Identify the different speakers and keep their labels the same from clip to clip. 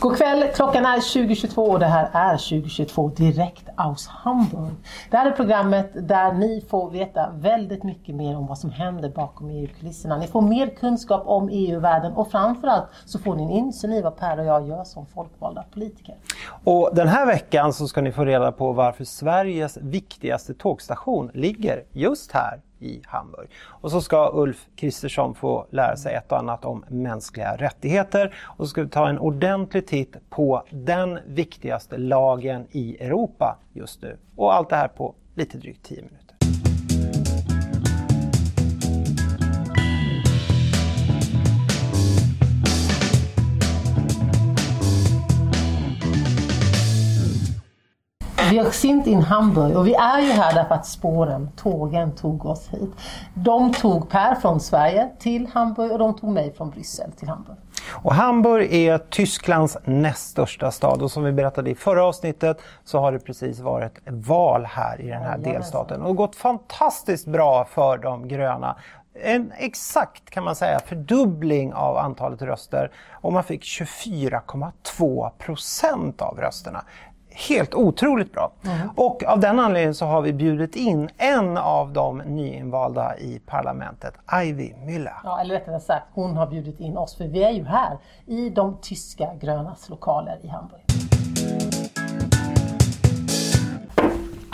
Speaker 1: God kväll, klockan är 2022 och det här är 2022 direkt aus Hamburg. Det här är programmet där ni får veta väldigt mycket mer om vad som händer bakom EU-kulisserna. Ni får mer kunskap om EU-världen och framförallt så får ni en insyn i vad Per och jag gör som folkvalda politiker.
Speaker 2: Och den här veckan så ska ni få reda på varför Sveriges viktigaste tågstation ligger just här i Hamburg. Och så ska Ulf Kristersson få lära sig ett och annat om mänskliga rättigheter och så ska vi ta en ordentlig titt på den viktigaste lagen i Europa just nu. Och allt det här på lite drygt 10 minuter.
Speaker 1: Vi har sint in Hamburg och vi är ju här därför att spåren, tågen, tog oss hit. De tog Per från Sverige till Hamburg och de tog mig från Bryssel till Hamburg.
Speaker 2: Och Hamburg är Tysklands näst största stad och som vi berättade i förra avsnittet så har det precis varit val här i den här delstaten och gått fantastiskt bra för de gröna. En exakt kan man säga fördubbling av antalet röster och man fick 24,2 procent av rösterna helt otroligt bra. Mm. Och av den anledningen så har vi bjudit in en av de nyinvalda i parlamentet, Ivy Müller.
Speaker 1: Ja, eller rättare sagt, hon har bjudit in oss för vi är ju här i de tyska grönas lokaler i Hamburg.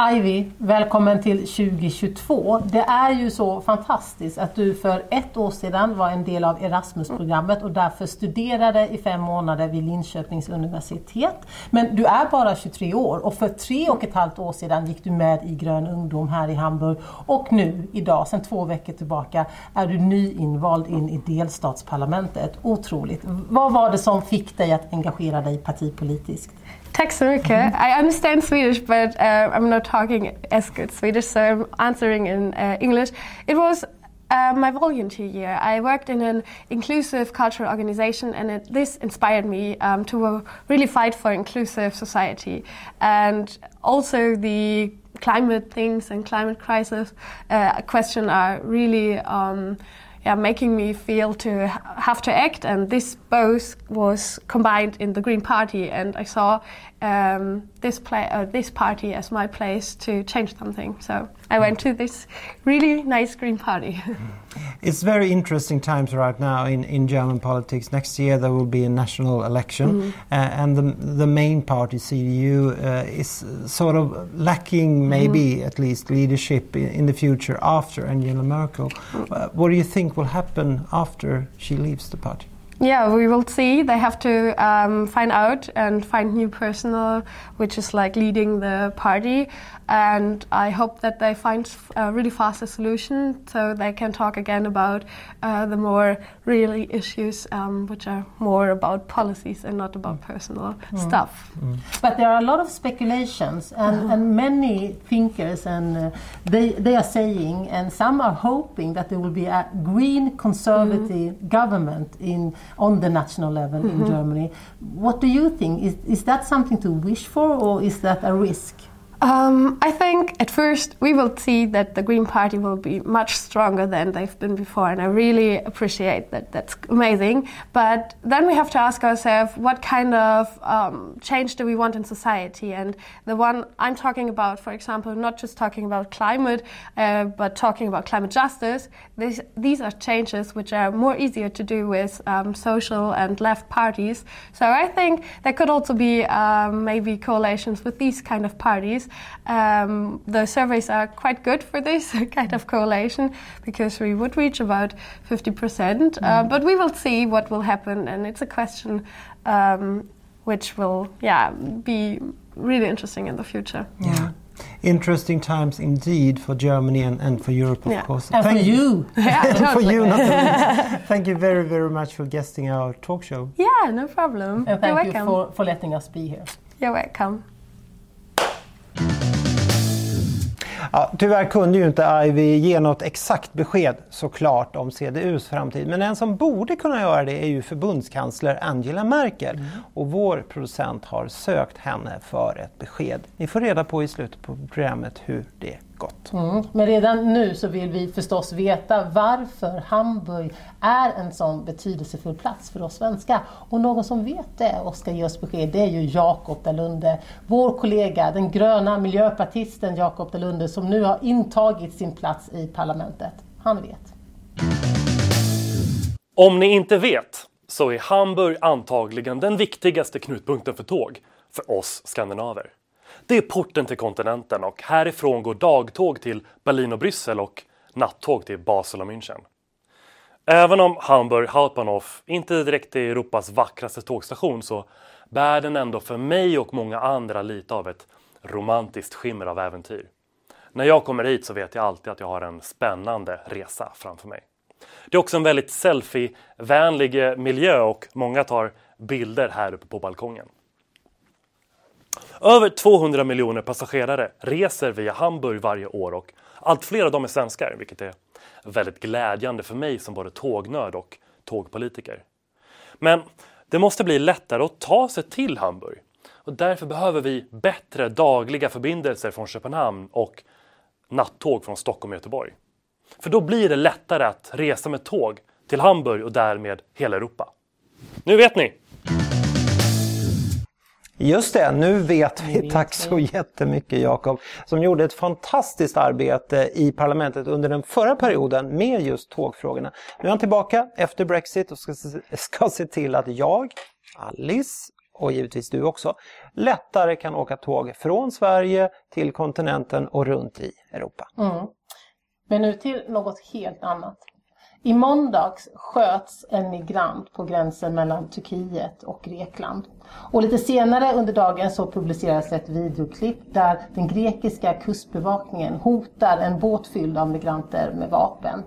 Speaker 1: Ivy, välkommen till 2022. Det är ju så fantastiskt att du för ett år sedan var en del av Erasmus-programmet och därför studerade i fem månader vid Linköpings universitet. Men du är bara 23 år och för tre och ett halvt år sedan gick du med i Grön ungdom här i Hamburg och nu idag, sedan två veckor tillbaka, är du nyinvald in i delstatsparlamentet. Otroligt. Vad var det som fick dig att engagera dig partipolitiskt?
Speaker 3: Tack så mycket. I understand Swedish, but uh, I'm not talking as good Swedish, so I'm answering in uh, English. It was uh, my volunteer year. I worked in an inclusive cultural organization, and it, this inspired me um, to really fight for inclusive society. And also, the climate things and climate crisis uh, question are really. Um, yeah, making me feel to have to act, and this both was combined in the Green Party, and I saw um, this play, uh, this party as my place to change something. So I went to this really nice Green Party.
Speaker 2: it's very interesting times right now in, in German politics. Next year there will be a national election, mm. uh, and the the main party CDU uh, is sort of lacking, maybe mm. at least leadership in, in, the future after Angela Merkel. Mm. what do you think will happen after she leaves the party?
Speaker 3: Yeah, we will see. They have to um, find out and find new personnel, which is like leading the party. And I hope that they find a really fast a solution so they can talk again about uh, the more really issues, um, which are more about policies and not about personal mm. stuff. Mm.
Speaker 1: But there are a lot of speculations, and, mm. and many thinkers, and uh, they, they are saying, and some are hoping that there will be a green conservative mm. government in on the national level -hmm. in mm-hmm. Germany. What do you think? Is, is that something to wish for, or is that a risk?
Speaker 3: Um, I think at first we will see that the Green Party will be much stronger than they've been before, and I really appreciate that. That's amazing. But then we have to ask ourselves what kind of um, change do we want in society? And the one I'm talking about, for example, not just talking about climate, uh, but talking about climate justice, this, these are changes which are more easier to do with um, social and left parties. So I think there could also be um, maybe coalitions with these kind of parties um, the surveys are quite good for this kind of correlation because we would reach about 50%. Mm. Uh, but we will see what will happen, and it's a question um, which will, yeah, be really interesting in the future.
Speaker 2: Yeah. Interesting times indeed for Germany and, and for Europe, of
Speaker 1: yeah.
Speaker 2: course.
Speaker 1: And Thank for you.
Speaker 3: yeah,
Speaker 2: for you, not least. Thank you very, very much for guesting our talk show.
Speaker 3: Yeah, no problem.
Speaker 1: And thank You're you for, for letting us be here.
Speaker 3: You're welcome.
Speaker 2: Ja, tyvärr kunde ju inte Ivy ge något exakt besked såklart om CDUs framtid. Men en som borde kunna göra det är ju förbundskansler Angela Merkel. Mm. Och vår producent har sökt henne för ett besked. Ni får reda på i slutet på programmet hur det gott.
Speaker 1: Mm. Men redan nu så vill vi förstås veta varför Hamburg är en sån betydelsefull plats för oss svenskar. Och någon som vet det och ska ge oss besked det är ju Jakob Dalunde, vår kollega, den gröna miljöpartisten Jakob Dalunde som nu har intagit sin plats i parlamentet. Han vet.
Speaker 4: Om ni inte vet så är Hamburg antagligen den viktigaste knutpunkten för tåg för oss skandinaver. Det är porten till kontinenten och härifrån går dagtåg till Berlin och Bryssel och nattåg till Basel och München. Även om Hamburg Hauptbahnhof inte direkt är Europas vackraste tågstation så bär den ändå för mig och många andra lite av ett romantiskt skimmer av äventyr. När jag kommer hit så vet jag alltid att jag har en spännande resa framför mig. Det är också en väldigt selfie-vänlig eh, miljö och många tar bilder här uppe på balkongen. Över 200 miljoner passagerare reser via Hamburg varje år och allt fler av dem är svenskar, vilket är väldigt glädjande för mig som både tågnörd och tågpolitiker. Men det måste bli lättare att ta sig till Hamburg och därför behöver vi bättre dagliga förbindelser från Köpenhamn och nattåg från Stockholm och Göteborg. För då blir det lättare att resa med tåg till Hamburg och därmed hela Europa. Nu vet ni!
Speaker 2: Just det, nu vet vi. Tack så jättemycket Jakob som gjorde ett fantastiskt arbete i parlamentet under den förra perioden med just tågfrågorna. Nu är han tillbaka efter Brexit och ska, ska se till att jag, Alice och givetvis du också, lättare kan åka tåg från Sverige till kontinenten och runt i Europa.
Speaker 1: Mm. Men nu till något helt annat. I måndags sköts en migrant på gränsen mellan Turkiet och Grekland. Och lite senare under dagen så publicerades ett videoklipp där den grekiska kustbevakningen hotar en båt fylld av migranter med vapen.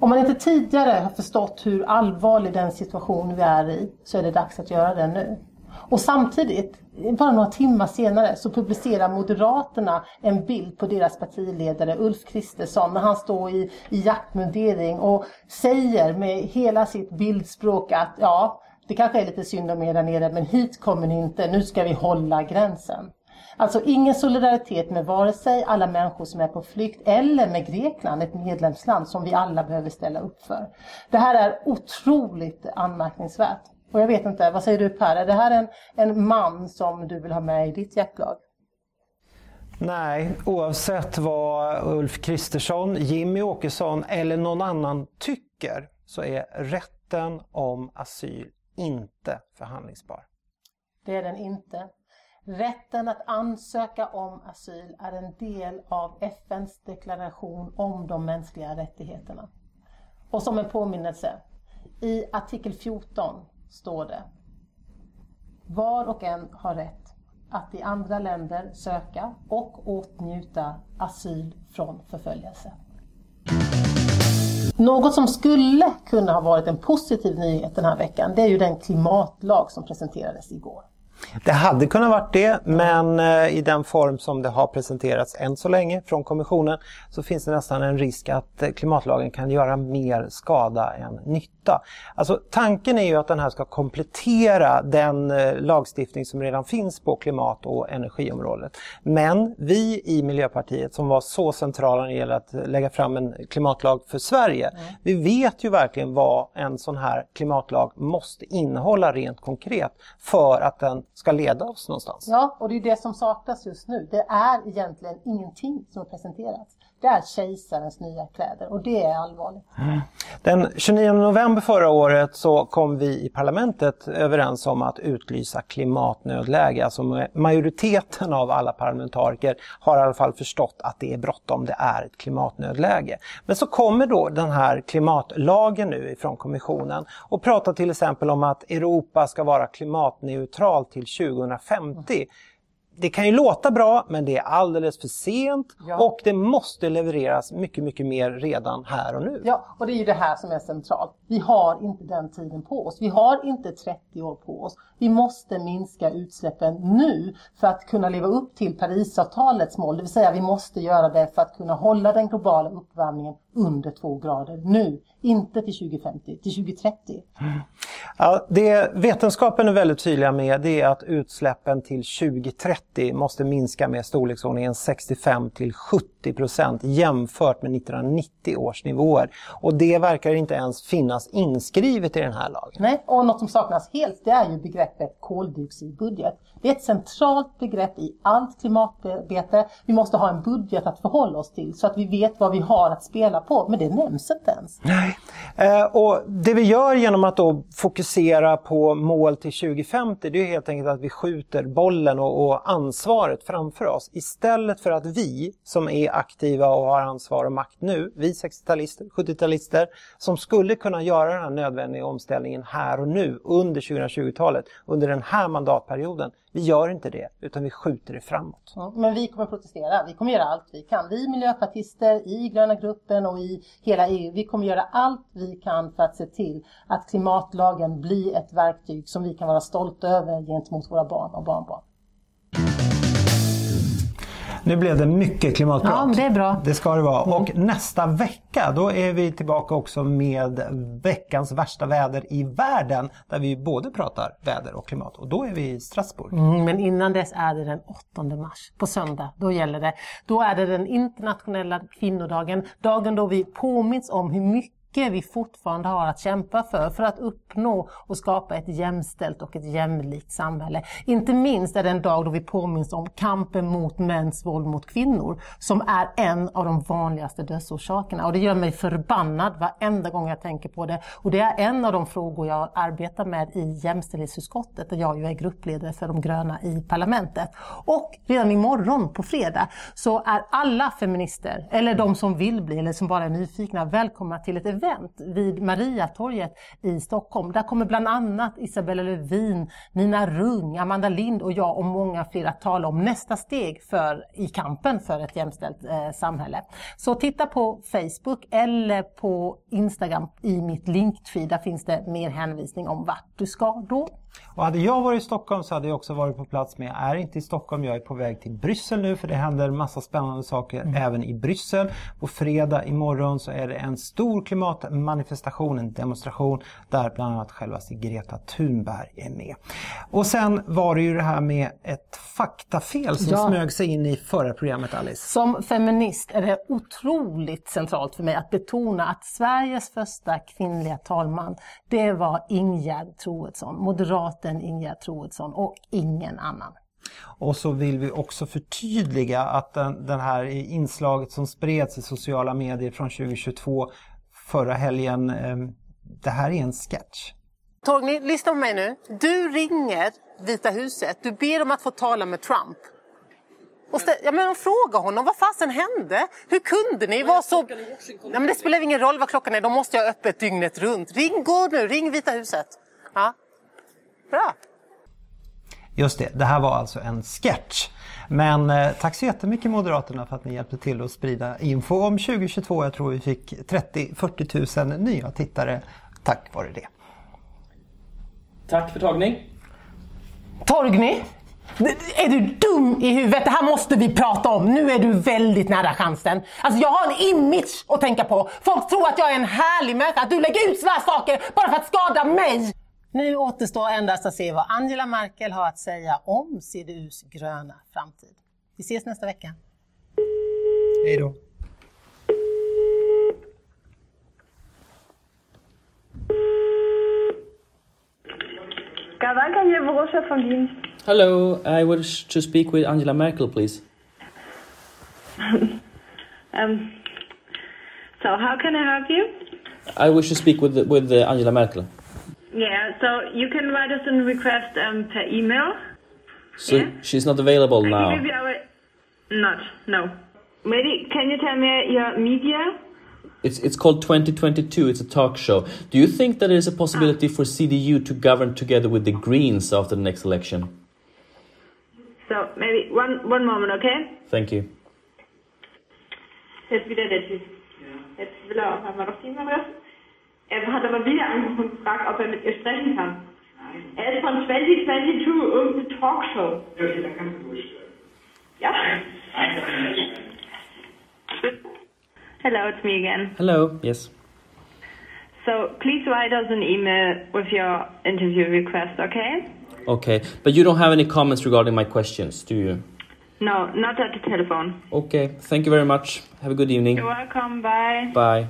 Speaker 1: Om man inte tidigare har förstått hur allvarlig den situation vi är i så är det dags att göra det nu. Och samtidigt, bara några timmar senare, så publicerar Moderaterna en bild på deras partiledare Ulf Kristersson när han står i, i jaktmundering och säger med hela sitt bildspråk att ja, det kanske är lite synd om er där nere, men hit kommer ni inte, nu ska vi hålla gränsen. Alltså ingen solidaritet med vare sig alla människor som är på flykt eller med Grekland, ett medlemsland som vi alla behöver ställa upp för. Det här är otroligt anmärkningsvärt. Och jag vet inte, vad säger du Per? Är det här en, en man som du vill ha med i ditt jaktlag?
Speaker 2: Nej, oavsett vad Ulf Kristersson, Jimmy Åkesson eller någon annan tycker så är rätten om asyl inte förhandlingsbar.
Speaker 1: Det är den inte. Rätten att ansöka om asyl är en del av FNs deklaration om de mänskliga rättigheterna. Och som en påminnelse, i artikel 14 står det Var och en har rätt att i andra länder söka och åtnjuta asyl från förföljelse. Något som skulle kunna ha varit en positiv nyhet den här veckan, det är ju den klimatlag som presenterades igår.
Speaker 2: Det hade kunnat varit det, men eh, i den form som det har presenterats än så länge från kommissionen så finns det nästan en risk att eh, klimatlagen kan göra mer skada än nytta. Alltså, tanken är ju att den här ska komplettera den eh, lagstiftning som redan finns på klimat och energiområdet. Men vi i Miljöpartiet som var så centrala när det gäller att lägga fram en klimatlag för Sverige, mm. vi vet ju verkligen vad en sån här klimatlag måste innehålla rent konkret för att den ska leda oss någonstans.
Speaker 1: Ja, och det är det som saknas just nu. Det är egentligen ingenting som har presenterats. Det är kejsarens nya kläder och det är allvarligt. Mm.
Speaker 2: Den 29 november förra året så kom vi i parlamentet överens om att utlysa klimatnödläge. Alltså majoriteten av alla parlamentariker har i alla fall förstått att det är bråttom, det är ett klimatnödläge. Men så kommer då den här klimatlagen nu ifrån kommissionen och pratar till exempel om att Europa ska vara klimatneutralt till 2050. Mm det kan ju låta bra men det är alldeles för sent ja. och det måste levereras mycket, mycket mer redan här och nu.
Speaker 1: Ja, och det är ju det här som är centralt. Vi har inte den tiden på oss. Vi har inte 30 år på oss. Vi måste minska utsläppen nu för att kunna leva upp till Parisavtalets mål. Det vill säga vi måste göra det för att kunna hålla den globala uppvärmningen under två grader nu, inte till 2050, till 2030. Mm.
Speaker 2: Ja, det vetenskapen är väldigt tydliga med det är att utsläppen till 2030 måste minska med storleksordningen 65 till 70 procent jämfört med 1990 års nivåer. Och det verkar inte ens finnas inskrivet i den här lagen.
Speaker 1: Nej, och något som saknas helt det är ju begreppet koldioxidbudget. Det är ett centralt begrepp i allt klimatarbete. Vi måste ha en budget att förhålla oss till så att vi vet vad vi har att spela på, men det nämns inte ens.
Speaker 2: Nej, eh, och det vi gör genom att då fokusera på mål till 2050 det är helt enkelt att vi skjuter bollen och, och ansvaret framför oss istället för att vi som är aktiva och har ansvar och makt nu, vi 60-talister, 70-talister som skulle kunna göra den här nödvändiga omställningen här och nu under 2020-talet, under den här mandatperioden. Vi gör inte det, utan vi skjuter det framåt.
Speaker 1: Mm, men vi kommer protestera. Vi kommer göra allt vi kan. Vi miljöpartister i gröna gruppen och i hela EU, vi kommer göra allt vi kan för att se till att klimatlagen blir ett verktyg som vi kan vara stolta över gentemot våra barn och barnbarn.
Speaker 2: Nu blev det mycket klimatprat.
Speaker 1: Ja, det är bra.
Speaker 2: Det ska det vara. Och nästa vecka då är vi tillbaka också med veckans värsta väder i världen. Där vi både pratar väder och klimat. Och då är vi i Strasbourg.
Speaker 1: Mm, men innan dess är det den 8 mars, på söndag. Då gäller det. Då är det den internationella kvinnodagen. Dagen då vi påminns om hur mycket mycket vi fortfarande har att kämpa för, för att uppnå och skapa ett jämställt och ett jämlikt samhälle. Inte minst är det en dag då vi påminns om kampen mot mäns våld mot kvinnor, som är en av de vanligaste dödsorsakerna. Och det gör mig förbannad varenda gång jag tänker på det. Och det är en av de frågor jag arbetar med i jämställdhetsutskottet, där jag ju är gruppledare för de gröna i parlamentet. Och redan imorgon på fredag så är alla feminister, eller de som vill bli, eller som bara är nyfikna, välkomna till ett event vid Mariatorget i Stockholm. Där kommer bland annat Isabella Lövin, Nina Rung, Amanda Lind och jag och många fler att tala om nästa steg för, i kampen för ett jämställt eh, samhälle. Så titta på Facebook eller på Instagram i mitt linktree. Där finns det mer hänvisning om vart du ska då.
Speaker 2: Och hade jag varit i Stockholm så hade jag också varit på plats men jag är inte i Stockholm. Jag är på väg till Bryssel nu för det händer massa spännande saker mm. även i Bryssel. På fredag imorgon så är det en stor klimatmanifestation, en demonstration där bland annat självaste Greta Thunberg är med. Och sen var det ju det här med ett faktafel som ja. smög sig in i förra programmet Alice.
Speaker 1: Som feminist är det otroligt centralt för mig att betona att Sveriges första kvinnliga talman, det var Ingegerd Troedsson, moderat moderaten Ingegerd Troedsson och ingen annan.
Speaker 2: Och så vill vi också förtydliga att den, den här inslaget som spreds i sociala medier från 2022 förra helgen, eh, det här är en sketch.
Speaker 1: Torgny, lyssna på mig nu. Du ringer Vita huset, du ber om att få tala med Trump. Och stä- ja, men fråga honom, vad fasen hände? Hur kunde ni vara så... Ja, men det spelar ingen roll vad klockan är, de måste ha öppet dygnet runt. Ring, gå nu, ring Vita huset. Ja. Bra!
Speaker 2: Just det, det här var alltså en sketch. Men eh, tack så jättemycket Moderaterna för att ni hjälpte till att sprida info om 2022. Jag tror vi fick 30-40 000 nya tittare tack vare det.
Speaker 5: Tack för tagning.
Speaker 1: Torgny! Är du dum i huvudet? Det här måste vi prata om. Nu är du väldigt nära chansen. Alltså jag har en image att tänka på. Folk tror att jag är en härlig människa. Att du lägger ut sådana saker bara för att skada mig. Nu återstår endast att se vad Angela Merkel har att säga om CDUs gröna framtid. Vi ses nästa vecka.
Speaker 2: Hej då.
Speaker 6: Gavanka hier, Borussia von Dienst.
Speaker 5: Hello, I wish to speak with Angela Merkel, please.
Speaker 6: um, so, how can I help you?
Speaker 5: I wish to speak with with uh, Angela Merkel.
Speaker 6: Yeah, so you can write us a request um, per email.
Speaker 5: So yeah? she's not available now.
Speaker 6: Maybe our... Not, no. Maybe can you tell me your media?
Speaker 5: It's it's called 2022. It's a talk show. Do you think that there is a possibility ah. for CDU to govern together with the Greens after the next election?
Speaker 6: So maybe one one moment, okay?
Speaker 5: Thank you.
Speaker 6: Jetzt wieder der Typ. Jetzt will er noch die E-Mail-Adresse. Er hat aber wieder angerufen und gefragt, ob er mit ihr sprechen kann. Nein. Er ist von 2022, irgendeine Talkshow. Ja, okay, dann kannst du durchstellen. Ja? Hello, it's me again.
Speaker 5: Hello. Yes.
Speaker 6: So please write us an email with your interview request, okay?
Speaker 5: Okay. But you don't have any comments regarding my questions, do you?
Speaker 6: No, not at the telephone.
Speaker 5: Okay. Thank you very much. Have a good evening.
Speaker 6: You're welcome. Bye.
Speaker 5: Bye.